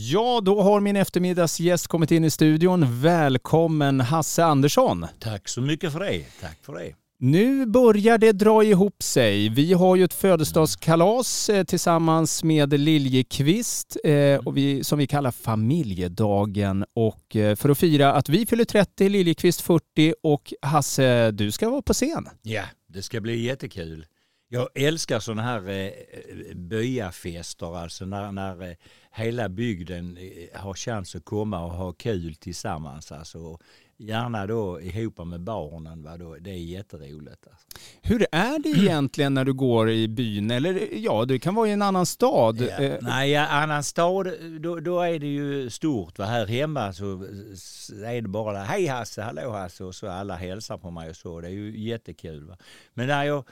Ja, då har min eftermiddagsgäst kommit in i studion. Välkommen Hasse Andersson. Tack så mycket för det. Tack för det. Nu börjar det dra ihop sig. Vi har ju ett födelsedagskalas eh, tillsammans med Liljekvist eh, och vi, som vi kallar familjedagen. Och eh, för att fira att vi fyller 30, Liljekvist 40 och Hasse, du ska vara på scen. Ja, det ska bli jättekul. Jag älskar sådana här eh, byafester, alltså när, när hela bygden eh, har chans att komma och ha kul tillsammans. Alltså, gärna då ihop med barnen. Va? Då, det är jätteroligt. Alltså. Hur är det egentligen när du går i byn? Eller ja, det kan vara i en annan stad. Ja. Eh, Nej, annan stad, då, då, är det ju stort. Va? Här hemma så är det bara hej Hasse, hallå Hasse och så alla hälsar på mig och så. Det är ju jättekul. Va? Men när jag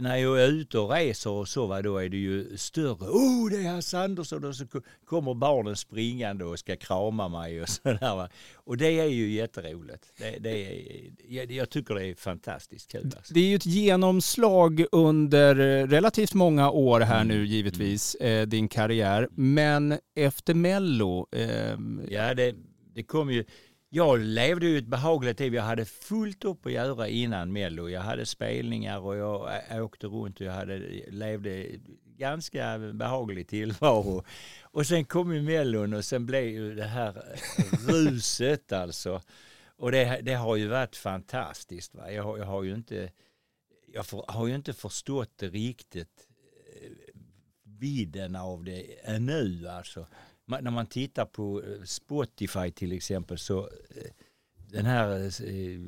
när jag är ute och reser och så, va, då är det ju större. Oh, det är Hasse Andersson! Och så kommer barnen springande och ska krama mig och sådär. Va. Och det är ju jätteroligt. Det, det är, jag, jag tycker det är fantastiskt kul. Alltså. Det är ju ett genomslag under relativt många år här mm. nu givetvis, eh, din karriär. Men efter Mello? Eh... Ja, det, det kom ju jag levde ju ett behagligt liv. Jag hade fullt upp att göra innan Mello. Jag hade spelningar och jag åkte runt och jag hade, levde ganska behaglig tillvaro. Och sen kom ju Mellon och sen blev ju det här ruset alltså. Och det, det har ju varit fantastiskt. Va? Jag, jag har ju inte, jag för, har ju inte förstått det riktigt eh, vidden av det ännu alltså när man tittar på eh, Spotify till exempel så eh, den här eh,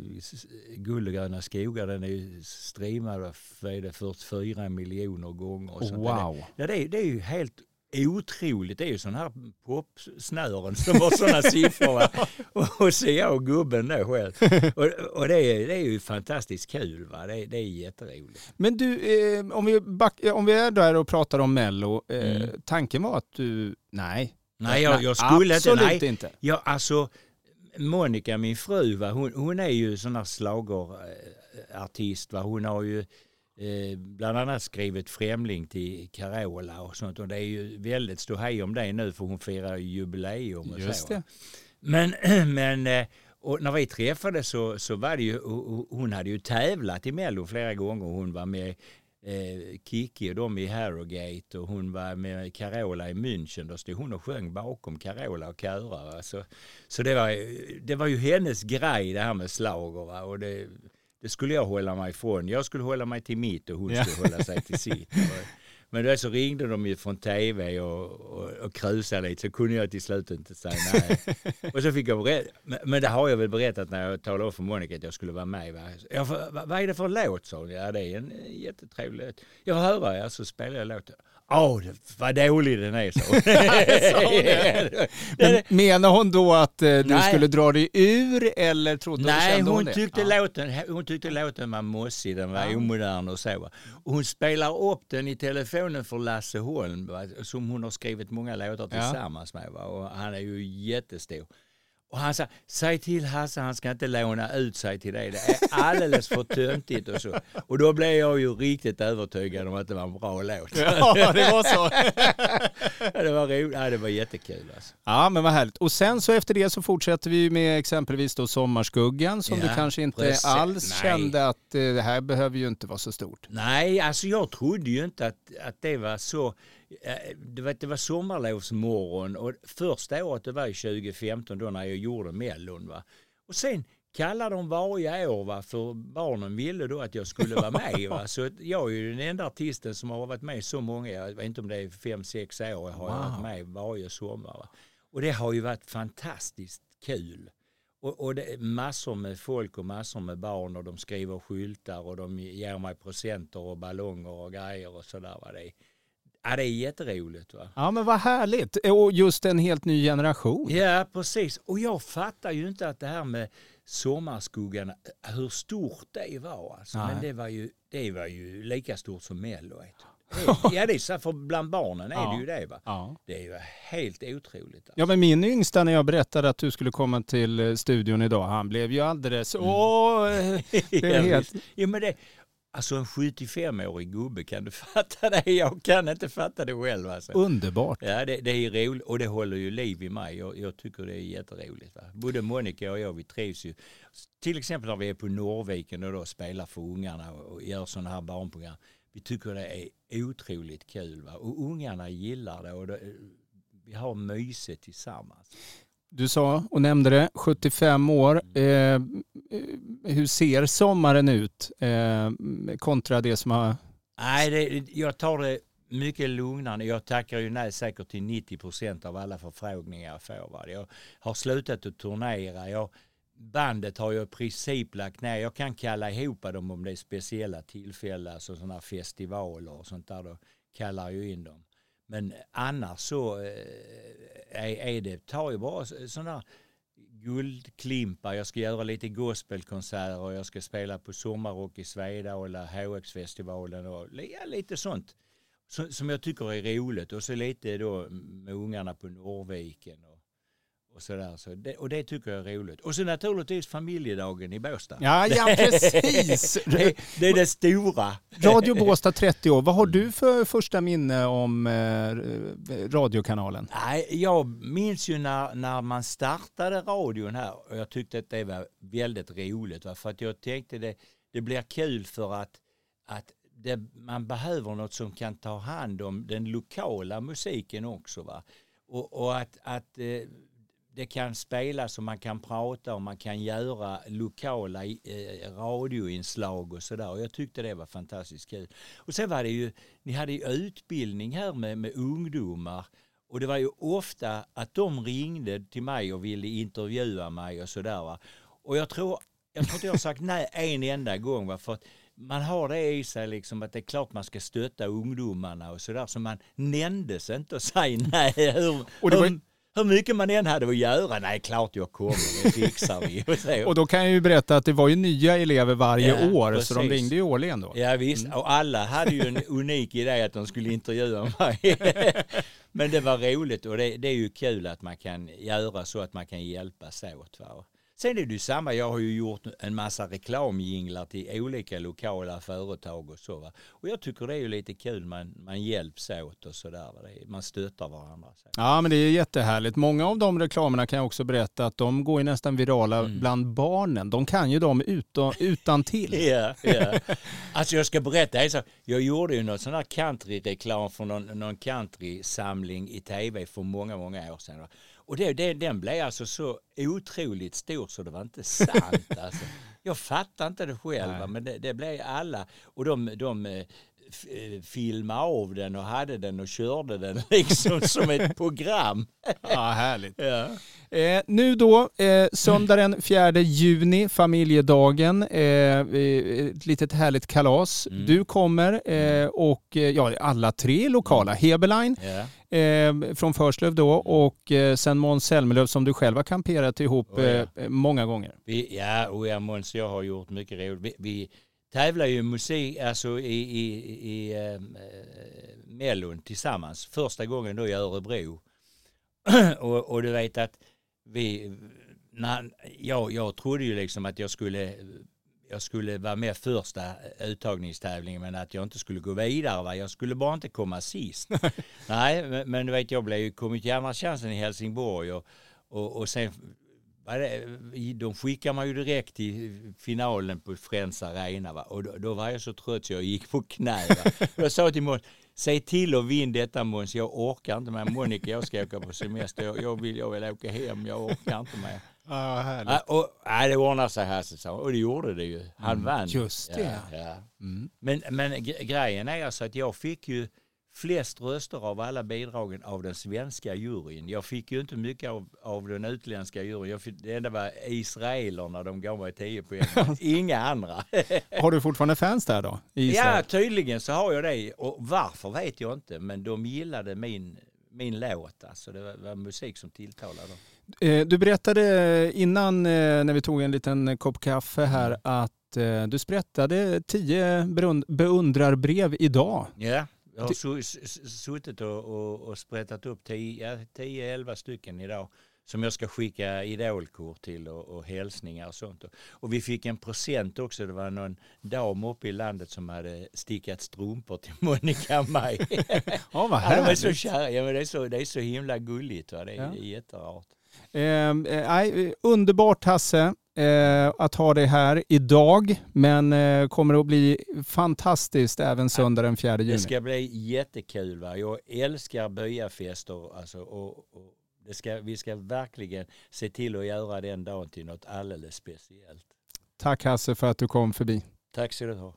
Guld och gröna skogar den är ju streamad för 44 miljoner gånger. Och sånt. wow! Ja, det är, det är ju helt otroligt. Det är ju sådana här popsnören som har sådana siffror. Och, och så jag och gubben då själv. Och, och det, är, det är ju fantastiskt kul. Va? Det, det är jätteroligt. Men du, eh, om, vi back, om vi är där och pratar om Mello. Eh, mm. Tanken var att du, nej, Nej, jag, jag skulle Absolut inte. Nej. inte. Ja, alltså, Monica, min fru, va, hon, hon är ju sån här slagerartist. Va? Hon har ju eh, bland annat skrivit Främling till Carola och sånt. Och det är ju väldigt ståhej om det nu för hon firar jubileum. Och Just så, det. Men, men eh, och när vi träffades så, så var det ju, hon hade ju tävlat i Mello flera gånger. Hon var med eh, Kiki och de i Harrogate och hon var med Carola i München. Då stod hon och sjöng bakom Carola och körar. Alltså, så det var, det var ju hennes grej det här med slager. Och det, det skulle jag hålla mig ifrån. Jag skulle hålla mig till mitt och hon skulle hålla sig till sitt. Men då så ringde de ju från tv och, och, och krusade lite så kunde jag till slut inte säga nej. och så fick jag berätta, men det har jag väl berättat när jag talade om för Monica att jag skulle vara med. Va? Ja, för, vad är det för låt sa hon? Ja det är en jättetrevlig låt. Jag får höra, ja så spelar jag låten. Åh, oh, vad dålig den är, så. Men menar hon då att eh, du Nej. skulle dra dig ur eller trodde Nej, hon, hon tyckte ja. låten, hon tyckte låten var mossig, den var ja. omodern och så. Och hon spelar upp den i telefonen för Lasse Holm, som hon har skrivit många låtar tillsammans ja. med. Va? Och han är ju jättestor. Och han sa, säg till Hasse han ska inte låna ut sig till dig. Det är alldeles för töntigt och så. Och då blev jag ju riktigt övertygad om att det var en bra låt. Ja, det var så. ja, det var roligt. Ja, det var jättekul alltså. Ja, men vad härligt. Och sen så efter det så fortsätter vi med exempelvis då Sommarskuggan som ja, du kanske inte precis. alls Nej. kände att eh, det här behöver ju inte vara så stort. Nej, alltså jag trodde ju inte att, att det var så det var, det var sommarlovsmorgon och första året det var 2015 då när jag gjorde Mellon. Va? Och sen kallade de varje år va? för barnen ville då att jag skulle vara med. Va? Så jag är ju den enda artisten som har varit med så många, jag vet inte om det är fem, sex år, jag har wow. varit med varje sommar. Va? Och det har ju varit fantastiskt kul. Och, och det är massor med folk och massor med barn och de skriver skyltar och de ger mig presenter och ballonger och grejer och sådär. Va? Det Ja, det är jätteroligt. Va? Ja, men vad härligt. Och just en helt ny generation. Ja, precis. Och jag fattar ju inte att det här med Sommarskuggan, hur stort det var. Alltså. Men det var, ju, det var ju lika stort som Mello. Ja, det är så för bland barnen är ja. det ju det. Va? Ja. Det är ju helt otroligt. Alltså. Ja, men min yngsta när jag berättade att du skulle komma till eh, studion idag, han blev ju alldeles... Mm. Åh! Det är helt... ja, men det, Alltså en 75-årig gubbe, kan du fatta det? Jag kan inte fatta det själv. Alltså. Underbart. Ja, det, det är roligt och det håller ju liv i mig. Jag, jag tycker det är jätteroligt. Va? Både Monica och jag, vi trivs ju. Till exempel när vi är på Norrviken och då spelar för ungarna och, och gör sådana här barnprogram. Vi tycker det är otroligt kul. Va? Och ungarna gillar det och det, vi har mysigt tillsammans. Du sa och nämnde det, 75 år. Eh, hur ser sommaren ut eh, kontra det som har... Nej, det, jag tar det mycket lugnare. Jag tackar ju nej säkert till 90 procent av alla förfrågningar jag får. Va? Jag har slutat att turnera. Jag, bandet har jag i princip lagt ner. Jag kan kalla ihop dem om det är speciella tillfällen, alltså sådana festivaler och sånt där. Då kallar jag in dem. Men annars så eh, är, är det, tar ju bara sådana guldklimpar. Jag ska göra lite gospelkonserter och jag ska spela på Sommarrock i Svedala, HX-festivalen och ja, lite sånt som jag tycker är roligt. Och så lite då med ungarna på Norrviken. Och, och sådär. Så det, och det tycker jag är roligt. Och så naturligtvis familjedagen i Båstad. Ja, ja precis. det, det, är det stora. Radio Båstad 30 år. Vad har du för första minne om eh, radiokanalen? Nej, jag minns ju när, när man startade radion här och jag tyckte att det var väldigt roligt. Va? För att jag tänkte det, det blir kul för att, att det, man behöver något som kan ta hand om den lokala musiken också. Va? Och, och att, att eh, det kan spelas och man kan prata och man kan göra lokala eh, radioinslag och sådär. Och jag tyckte det var fantastiskt kul. Och sen var det ju, ni hade ju utbildning här med, med ungdomar och det var ju ofta att de ringde till mig och ville intervjua mig och sådär. Och jag tror, jag tror inte jag har sagt nej en enda gång. Va? För att man har det i sig liksom att det är klart man ska stötta ungdomarna och sådär. Så man nämndes inte och säga nej. Hur, och det var, hur mycket man än hade att göra, nej klart jag kommer, det fixar vi. och då kan jag ju berätta att det var ju nya elever varje ja, år, precis. så de ringde ju årligen då. Ja visst, mm. och alla hade ju en unik idé att de skulle intervjua mig. Men det var roligt och det, det, är ju kul att man kan göra så att man kan hjälpas åt. Va? Sen är det ju samma, jag har ju gjort en massa reklamjinglar till olika lokala företag och så. Va? Och jag tycker det är ju lite kul, man, man hjälps åt och sådär. Man stöttar varandra. Så. Ja men det är jättehärligt. Många av de reklamerna kan jag också berätta att de går ju nästan virala mm. bland barnen. De kan ju dem utan, utan till. ja, ja. Alltså jag ska berätta, alltså, jag gjorde ju någon sån här countryreklam för någon, någon countrysamling i tv för många, många år sedan. Och det, det, den blev alltså så otroligt stor så det var inte sant. Alltså. Jag fattar inte det själv, men det, det blev alla. Och de, de eh, eh, filmade av den och hade den och körde den liksom som ett program. Ja, härligt. Ja. Eh, nu då, eh, söndag den 4 juni, familjedagen, eh, ett litet härligt kalas. Mm. Du kommer eh, och ja, alla tre lokala, mm. Heberlein, yeah eh, från Förslöv då och eh, sen Måns Zelmerlöw som du själv har kamperat ihop oh, ja. eh, många gånger. Vi, ja, och ja, Måns jag har gjort mycket roligt. Vi, vi tävlar ju musik, alltså i, i, i eh, Mellon tillsammans. Första gången då i Örebro. och, och du vet att vi, när, jag, jag trodde ju liksom att jag skulle jag skulle vara med första uttagningstävlingen men att jag inte skulle gå vidare. Va? Jag skulle bara inte komma sist. Nej, men, men du vet jag blev ju kommit till andra chansen i Helsingborg och, och, och sen de skickar man ju direkt till finalen på Friends Arena va? och då, då, var jag så trött så jag gick på knä. Va? Jag sa till Måns, säg till och vinn detta Måns, jag orkar inte med Monica, jag ska åka på semester, jag, jag, vill, jag vill åka hem, jag orkar inte mer. Ja, härligt. Ja, och, ja, det ordnar sig Hasse, och det gjorde det ju. Han mm, vann. Just det. Ja, ja. Mm. Men, men grejen är alltså att jag fick ju flest röster av alla bidragen av den svenska juryn. Jag fick ju inte mycket av, av den utländska juryn. Jag fick, det enda var israelerna, de gav mig 10 poäng. Inga andra. har du fortfarande fans där då? Ja, tydligen så har jag det. Och varför vet jag inte, men de gillade min, min låt. Alltså det var, var musik som tilltalade dem. Eh, du berättade innan eh, när vi tog en liten kopp kaffe här mm. att eh, du sprättade tio beundrarbrev idag. Ja, jag har suttit och, och, och sprättat upp 10-11 stycken idag. som jag ska skicka idolkort till och, och hälsningar och sånt. Och vi fick en present också. Det var någon dam uppe i landet som hade stickat strumpor till Monica Maj. ja, vad ja, de är så kära. Ja, men det, är så, det är så himla gulligt. Va? Det, är, ja. jätterart. Ehm, eh, underbart Hasse eh, att ha dig här idag, men eh, kommer att bli fantastiskt även söndag den 4 juni. Det ska bli jättekul. Va? Jag älskar byafester alltså, och, och det ska, vi ska verkligen se till att göra den dagen till något alldeles speciellt. Tack Hasse för att du kom förbi. Tack så du ha.